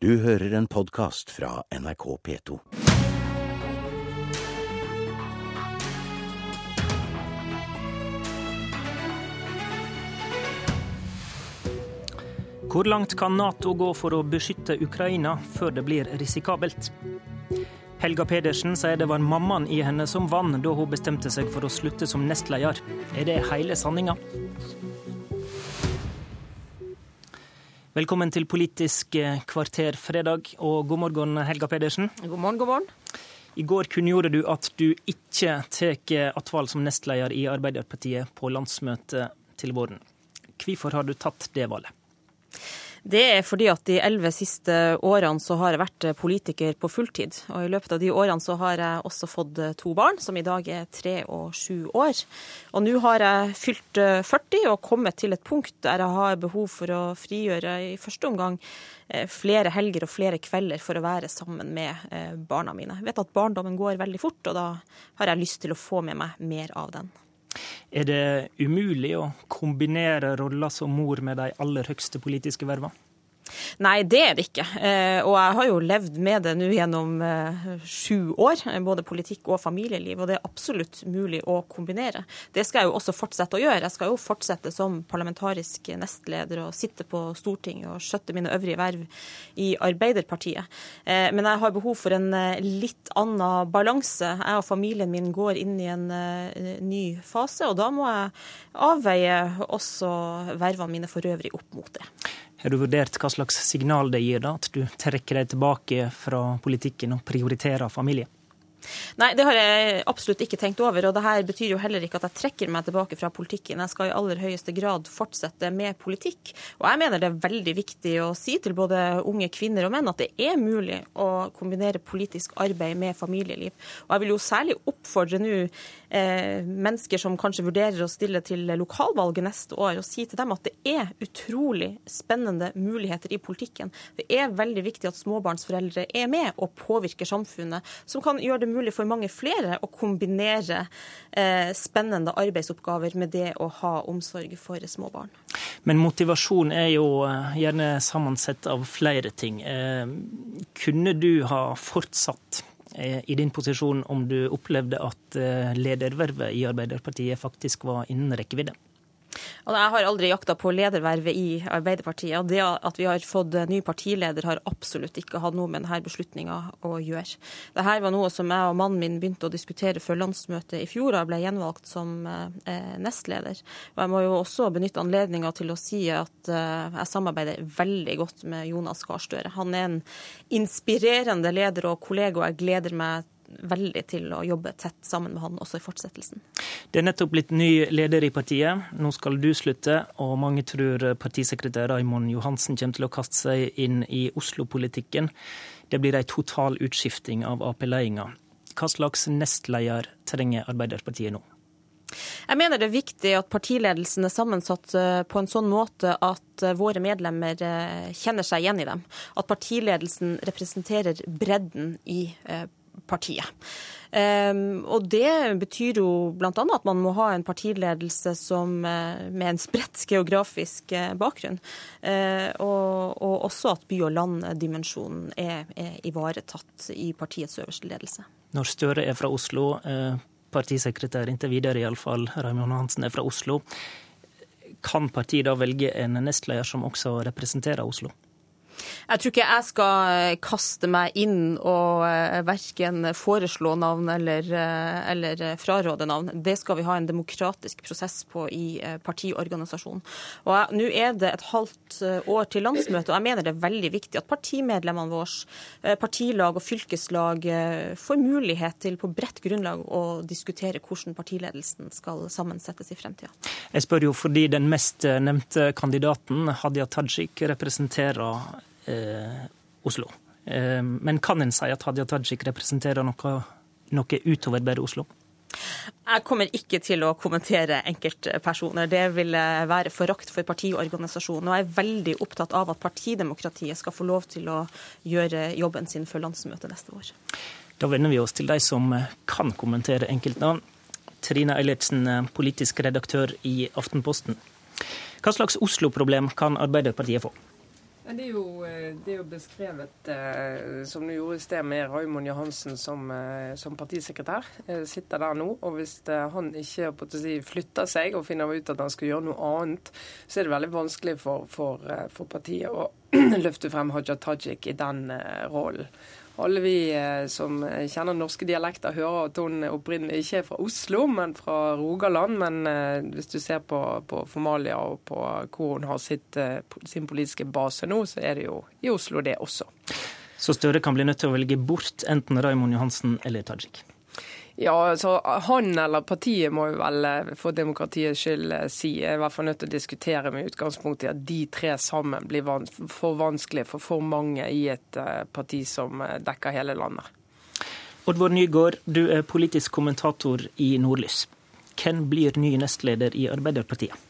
Du hører en podkast fra NRK P2. Hvor langt kan Nato gå for å beskytte Ukraina før det blir risikabelt? Helga Pedersen sier det var mammaen i henne som vant da hun bestemte seg for å slutte som nestleder. Er det hele sanninga? Velkommen til Politisk kvarter fredag, og god morgen, Helga Pedersen. God morgen, god morgen. I går kunngjorde du at du ikke tar attval som nestleder i Arbeiderpartiet på landsmøtet til våren. Hvorfor har du tatt det valget? Det er fordi at de elleve siste årene så har jeg vært politiker på fulltid. Og i løpet av de årene så har jeg også fått to barn, som i dag er tre og sju år. Og nå har jeg fylt 40 og kommet til et punkt der jeg har behov for å frigjøre i første omgang flere helger og flere kvelder for å være sammen med barna mine. Jeg vet at barndommen går veldig fort, og da har jeg lyst til å få med meg mer av den. Er det umulig å kombinere rolla som mor med de aller høyeste politiske vervene? Nei, det er det ikke. Og jeg har jo levd med det nå gjennom sju år, både politikk og familieliv, og det er absolutt mulig å kombinere. Det skal jeg jo også fortsette å gjøre. Jeg skal jo fortsette som parlamentarisk nestleder og sitte på Stortinget og skjøtte mine øvrige verv i Arbeiderpartiet. Men jeg har behov for en litt annen balanse. Jeg og familien min går inn i en ny fase, og da må jeg avveie også vervene mine for øvrig opp mot det. Har du vurdert hva slags signal det gir da, at du trekker deg tilbake fra politikken og prioriterer familie? Nei, det har jeg absolutt ikke tenkt over. Og det her betyr jo heller ikke at jeg trekker meg tilbake fra politikken. Jeg skal i aller høyeste grad fortsette med politikk. Og jeg mener det er veldig viktig å si til både unge kvinner og menn at det er mulig å kombinere politisk arbeid med familieliv. Og jeg vil jo særlig oppfordre nå mennesker som kanskje vurderer å stille til lokalvalget neste år, og si til dem at det er utrolig spennende muligheter i politikken. Det er veldig viktig at småbarnsforeldre er med og påvirker samfunnet, som kan gjøre det mulig for mange flere å kombinere eh, spennende arbeidsoppgaver med det å ha omsorg for små barn. Men motivasjon er jo gjerne sammensett av flere ting. Eh, kunne du ha fortsatt i din posisjon om du opplevde at ledervervet i Arbeiderpartiet faktisk var innen rekkevidde? Jeg har aldri jakta på ledervervet i Arbeiderpartiet. Det at vi har fått ny partileder, har absolutt ikke hatt noe med denne beslutninga å gjøre. Dette var noe som jeg og mannen min begynte å diskutere før landsmøtet i fjor, og ble gjenvalgt som nestleder. Og Jeg må jo også benytte anledninga til å si at jeg samarbeider veldig godt med Jonas Gahr Støre. Han er en inspirerende leder og kollega, og jeg gleder meg veldig til å jobbe tett sammen med han også i fortsettelsen. Det er nettopp blitt ny leder i partiet. Nå skal du slutte, og mange tror partisekretær Raymond Johansen kommer til å kaste seg inn i Oslo-politikken. Det blir ei total utskifting av Ap-ledelsen. Hva slags nestleder trenger Arbeiderpartiet nå? Jeg mener det er viktig at partiledelsen er sammensatt på en sånn måte at våre medlemmer kjenner seg igjen i dem. At partiledelsen representerer bredden i partiet. Um, og det betyr jo bl.a. at man må ha en partiledelse som, med en spredt geografisk bakgrunn. Uh, og, og, også at by- og land-dimensjonen er, er, ivaretatt i partiets øverste ledelse. Når Støre er fra Oslo, partisekretær inntil videre iallfall, Raymond Hansen er fra Oslo, kan partiet da velge en nestleder som også representerer Oslo? Jeg tror ikke jeg skal kaste meg inn og verken foreslå navn eller, eller fraråde navn. Det skal vi ha en demokratisk prosess på i partiorganisasjonen. Og Nå er det et halvt år til landsmøtet, og jeg mener det er veldig viktig at partimedlemmene våre, partilag og fylkeslag får mulighet til på bredt grunnlag å diskutere hvordan partiledelsen skal sammensettes i fremtida. Jeg spør jo fordi den mest nevnte kandidaten, Hadia Tajik, representerer Oslo. Men kan en si at Hadia Tajik representerer noe, noe utover bare Oslo? Jeg kommer ikke til å kommentere enkeltpersoner. Det vil være forakt for partiorganisasjonen. Og jeg er veldig opptatt av at partidemokratiet skal få lov til å gjøre jobben sin før landsmøtet neste år. Da vender vi oss til de som kan kommentere enkeltnavn. Trine Eilertsen, politisk redaktør i Aftenposten. Hva slags Oslo-problem kan Arbeiderpartiet få? Det er, jo, eh, det er jo, beskrevet, eh, som du gjorde i sted, med Raymond Johansen som, eh, som, partisekretær. Eh, sitter der nå. Og hvis eh, han ikke si, flytter seg og finner ut at han skal gjøre noe annet, så er det veldig vanskelig for, for, eh, for partiet å løfte frem Haja Tajik i den rollen. Alle vi eh, som kjenner norske dialekter, hører at hun opprinnelig ikke er fra Oslo, men fra Rogaland. Men eh, hvis du ser på, på Formalia og på hvor hun har sitt, eh, sin politiske base nå, så er det jo i Oslo, det også. Så Støre kan bli nødt til å velge bort enten Raymond Johansen eller Tajik? Ja, altså Han eller partiet må jo vel eh, for demokratiets skyld eh, si. Er i hvert fall nødt til å diskutere med utgangspunkt i at de tre sammen blir for vanskelig for for mange i et eh, parti som dekker hele landet. Oddvar Nygård, du er politisk kommentator i Nordlys. Hvem blir ny nestleder i Arbeiderpartiet?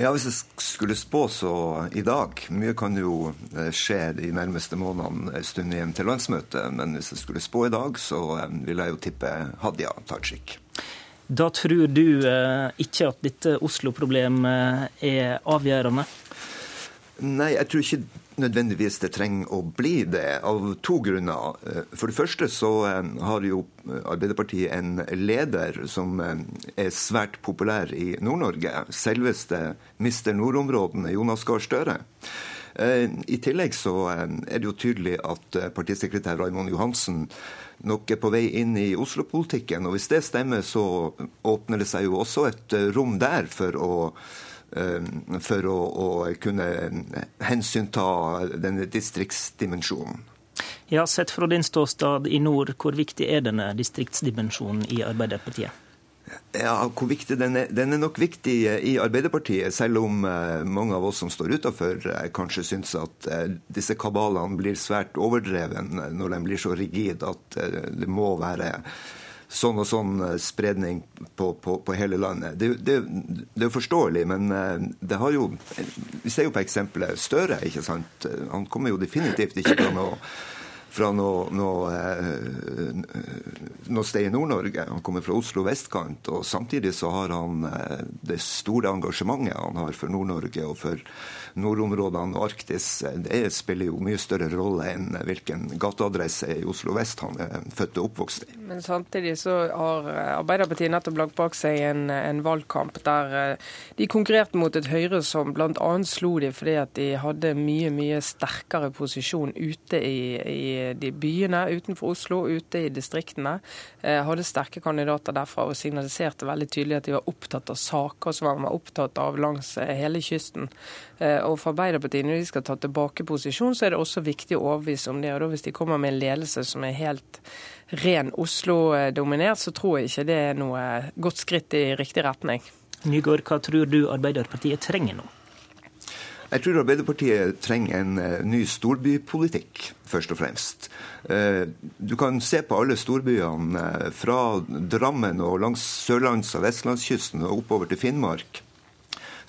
Ja, Hvis jeg skulle spå så i dag Mye kan jo eh, skje de nærmeste månedene en stund igjen til landsmøtet. Men hvis jeg skulle spå i dag, så ville vil jeg jo tippe Hadia Tajik. Da tror du eh, ikke at dette Oslo-problemet er avgjørende? Nei, jeg tror ikke nødvendigvis det trenger å bli det, av to grunner. For det første så eh, har jo Arbeiderpartiet en leder som eh, er svært populær i Nord-Norge. Selveste mister nordområdene, Jonas Gahr Støre. Eh, I tillegg så er det jo tydelig at partisekretær Raymond Johansen nok er på vei inn i Oslo-politikken. Og hvis det stemmer, så åpner det seg jo også et rom der for å Eh, for å, å kunne hensynta denne distriktsdimensjonen. Ja, Sett fra din ståstad i nord, hvor viktig er denne distriktsdimensjonen i Arbeiderpartiet? Ja, hvor viktig den er, den er nok viktig i Arbeiderpartiet, selv om eh, mange av oss som står utafor, eh, kanskje syns at disse kabalene blir svært overdreven når de blir så rigide at det må være sånn og sånn eh, spredning på, på, på hele landet. Det, det, det, er jo forståelig, men eh, det har jo Vi ser jo på eksempelet Støre. ikke sant? Han kommer jo definitivt ikke til noe fra noe, noe, eh, noe sted i Nord-Norge. Han kommer fra Oslo vestkant. og Samtidig så har han det store engasjementet han har for Nord-Norge og for nordområdene og Arktis, det spiller jo mye større rolle enn hvilken gateadresse i Oslo vest han er født og oppvokst i. Men samtidig så har Arbeiderpartiet nettopp lagt bak seg en, en valgkamp der eh, de konkurrerte mot et Høyre som bl.a. slo de fordi at de hadde mye, mye sterkere posisjon ute i, i de byene utenfor Oslo, ute i distriktene. Eh, hadde sterke kandidater derfra og signaliserte veldig tydelig at de var opptatt av saker som man var opptatt av langs eh, hele kysten. Eh, og for Arbeiderpartiet, når de skal ta tilbake posisjon, så er det også viktig å overbevise om det. Og da hvis de kommer med en ledelse som er helt ren Oslo-dominert, så tror jeg ikke det er noe godt skritt i riktig retning. Nygaard, hva tror du Arbeiderpartiet trenger nå? Jeg tror Arbeiderpartiet trenger en uh, ny storbypolitikk, først og fremst. Uh, du kan se på alle storbyene uh, fra Drammen og langs sørlands- og vestlandskysten og oppover til Finnmark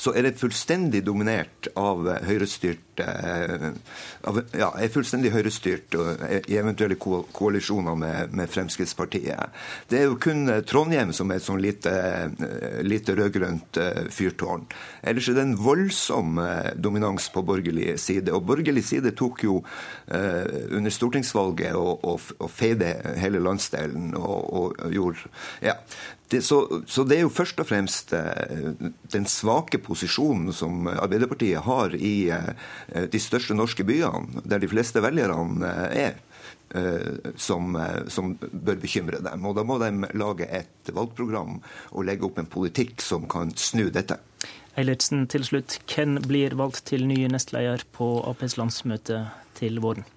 så er det fullstendig dominert av høyrestyrt eh, av, ja, er fullstendig høyrestyrt i eventuelle ko koalisjoner med, med, Fremskrittspartiet. Det er jo kun eh, Trondheim som er et sånn lite, eh, lite rød-grønt fyrtårn. Ellers er det en voldsom dominans på borgerlig side. Og borgerlig side tok jo under stortingsvalget og, og, og feide hele landsdelen og, og gjorde ja, det, så, så, det er jo først og fremst eh, den svake posisjonen som Arbeiderpartiet har i eh, de største norske byene, der de fleste velgerne eh, er. Som, som, bør bekymre dem. Og Da må de lage et valgprogram og legge opp en politikk som kan snu dette. Eilertsen, til slutt. Hvem blir valgt til ny nestleder på Aps landsmøte til våren?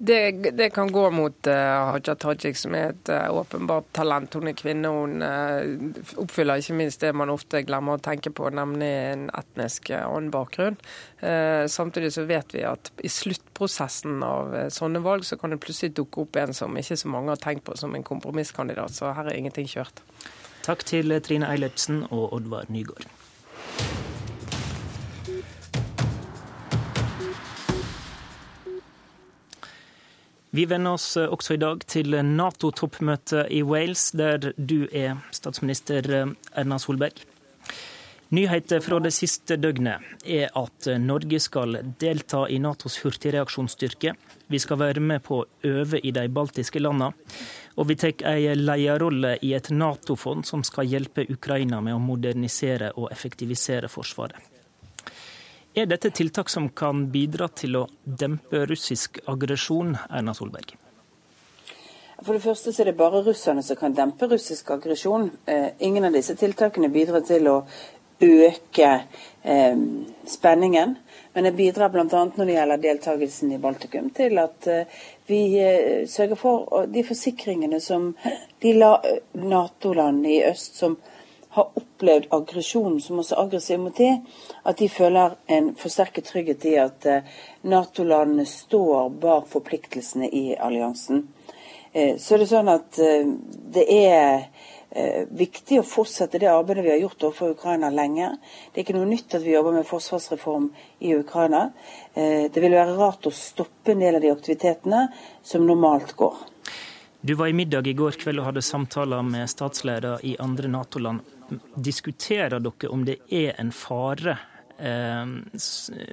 Det, det, kan gå mot uh, Haja Tajik, som er et uh, åpenbart talent. Hun er kvinne. Hun uh, oppfyller ikke minst det man ofte glemmer å tenke på, nemlig en etnisk annen bakgrunn. Samtidig så vet vi at i sluttprosessen av sånne valg, så kan det plutselig dukke opp en som ikke så mange har tenkt på som en kompromisskandidat. Så her er ingenting kjørt. Takk til Trine Eilertsen og Oddvar Nygård. Vi vender oss eh, også i dag til Nato-toppmøtet i Wales, der du er statsminister eh, Erna Solberg. Nyheter fra det siste døgnet er at Norge skal delta i Natos hurtigreaksjonsstyrke. Vi skal være med på å øve i de baltiske landene. Og vi tar en lederrolle i et Nato-fond som skal hjelpe Ukraina med å modernisere og effektivisere Forsvaret. Er dette tiltak som kan bidra til å dempe russisk aggresjon, Erna Solberg? For det første så er det bare russerne som kan dempe russisk aggresjon. Eh, ingen av disse tiltakene bidrar til å øke eh, spenningen. Men det bidrar bl.a. når det gjelder deltakelsen i Baltikum, til at eh, vi eh, sørger for de forsikringene som de Nato-landene i øst som har opplevd aggresjon, som også er aggressiv mot de, at de føler en forsterket trygghet i at eh, Nato-landene står bak forpliktelsene i alliansen. Eh, så er det sånn at eh, det er viktig å fortsette det arbeidet vi har gjort overfor Ukraina lenge. Det er ikke noe nytt at vi jobber med forsvarsreform i Ukraina. Det vil være rart å stoppe en del av de aktivitetene som normalt går. Du var i middag i går kveld og hadde samtaler med statsledere i andre Nato-land. Diskuterer dere om det er en fare eh,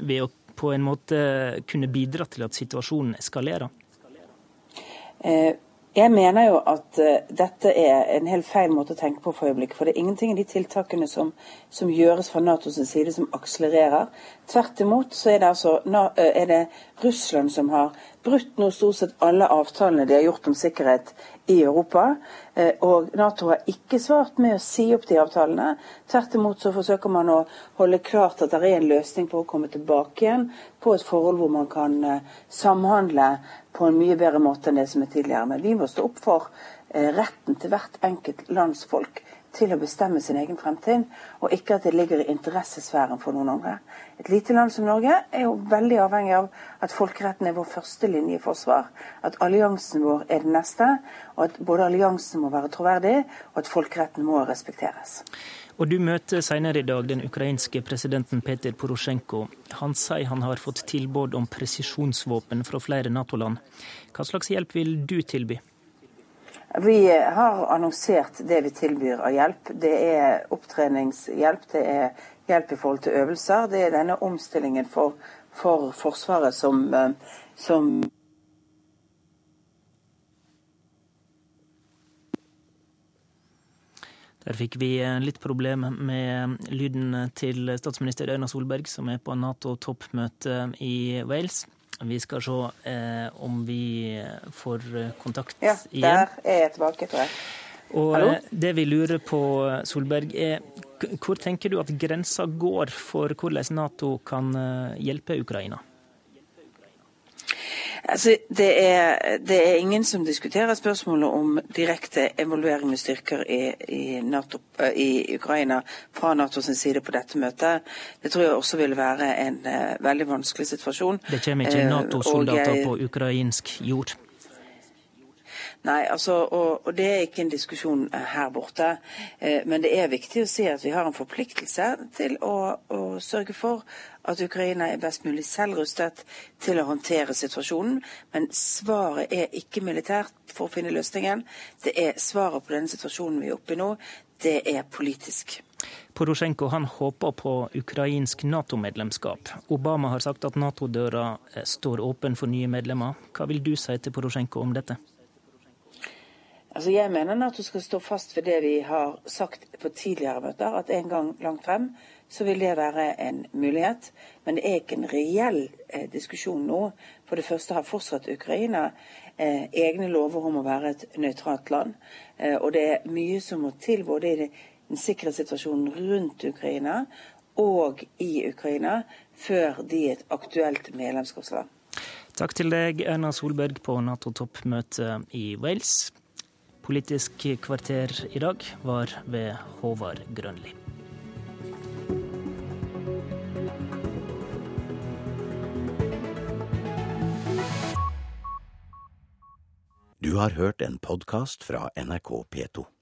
ved å på en måte kunne bidra til at situasjonen eskalerer? Eh, jeg mener jo at uh, dette er en helt feil måte å tenke på for øyeblikket. For det er ingenting i de tiltakene som, som gjøres fra Natos side som akselererer. Tvert imot så er det, altså, uh, er det Russland som har brutt nå stort sett alle avtalene de har gjort om sikkerhet i Europa. Uh, og Nato har ikke svart med å si opp de avtalene. Tvert imot så forsøker man å holde klart at det er en løsning på å komme tilbake igjen på et forhold hvor man kan samhandle på en mye bedre måte enn det som er tidligere. Men vi må stå opp for eh, retten til hvert enkelt lands folk til å bestemme sin egen fremtid, og ikke at det ligger i interessesfæren for noen andre. Et lite land som Norge er jo veldig avhengig av at folkeretten er vår første linje i forsvar, at alliansen vår er den neste, og at både alliansen må være troverdig, og at folkeretten må respekteres. Og Du møter senere i dag den ukrainske presidenten Peter Porosjenko. Han sier han har fått tilbud om presisjonsvåpen fra flere Nato-land. Hva slags hjelp vil du tilby? Vi har annonsert det vi tilbyr av hjelp. Det er opptreningshjelp, det er hjelp i forhold til øvelser. Det er denne omstillingen for, for Forsvaret som, eh, som Der fikk vi eh, litt problem med lyden til statsminister Erna Solberg, som er på Nato-toppmøte i Wales. Vi skal se eh, om vi får kontakt ja, igjen. Ja, der er jeg tilbake, tror jeg. Og Hallo? Eh, det vi lurer på, Solberg, er hvor tenker du at grensa går for hvordan Nato kan eh, hjelpe Ukraina? Altså, det, er, det, er, ingen som diskuterer spørsmålet om direkte involvering med styrker i, i, NATO, eh, i Ukraina fra Natos side på dette møtet. Det tror jeg også vil være en uh, veldig vanskelig situasjon. Det kommer ikke eh, Nato-soldater på ukrainsk jord? Nei, altså, og, og, det er ikke en diskusjon her borte. Eh, men det er viktig å si at vi har en forpliktelse til å, å, sørge for at Ukraina er best mulig selv rustet til å håndtere situasjonen. Men svaret er ikke militært for å finne løsningen. Det er svaret på denne situasjonen vi er oppe i nå. Det er politisk. Porosjenko han håper på ukrainsk Nato-medlemskap. Obama har sagt at Nato-døra eh, står åpen for nye medlemmer. Hva vil du si til Porosjenko om dette? Altså Jeg mener Nato skal stå fast ved det vi har sagt på tidligere møter, at en gang langt frem så vil det være en mulighet. Men det er ikke en reell eh, diskusjon nå. For det første har fortsatt Ukraina eh, egne lover om å være et nøytralt land. Eh, og det er mye som må til både i den sikkerhetssituasjonen rundt Ukraina og i Ukraina før de er et aktuelt medlemskapsland. Takk til deg, Erna Solberg, på Nato-toppmøtet i Wales. Politisk kvarter i dag var ved Håvard Grønli. Du har hørt en podkast fra NRK P2.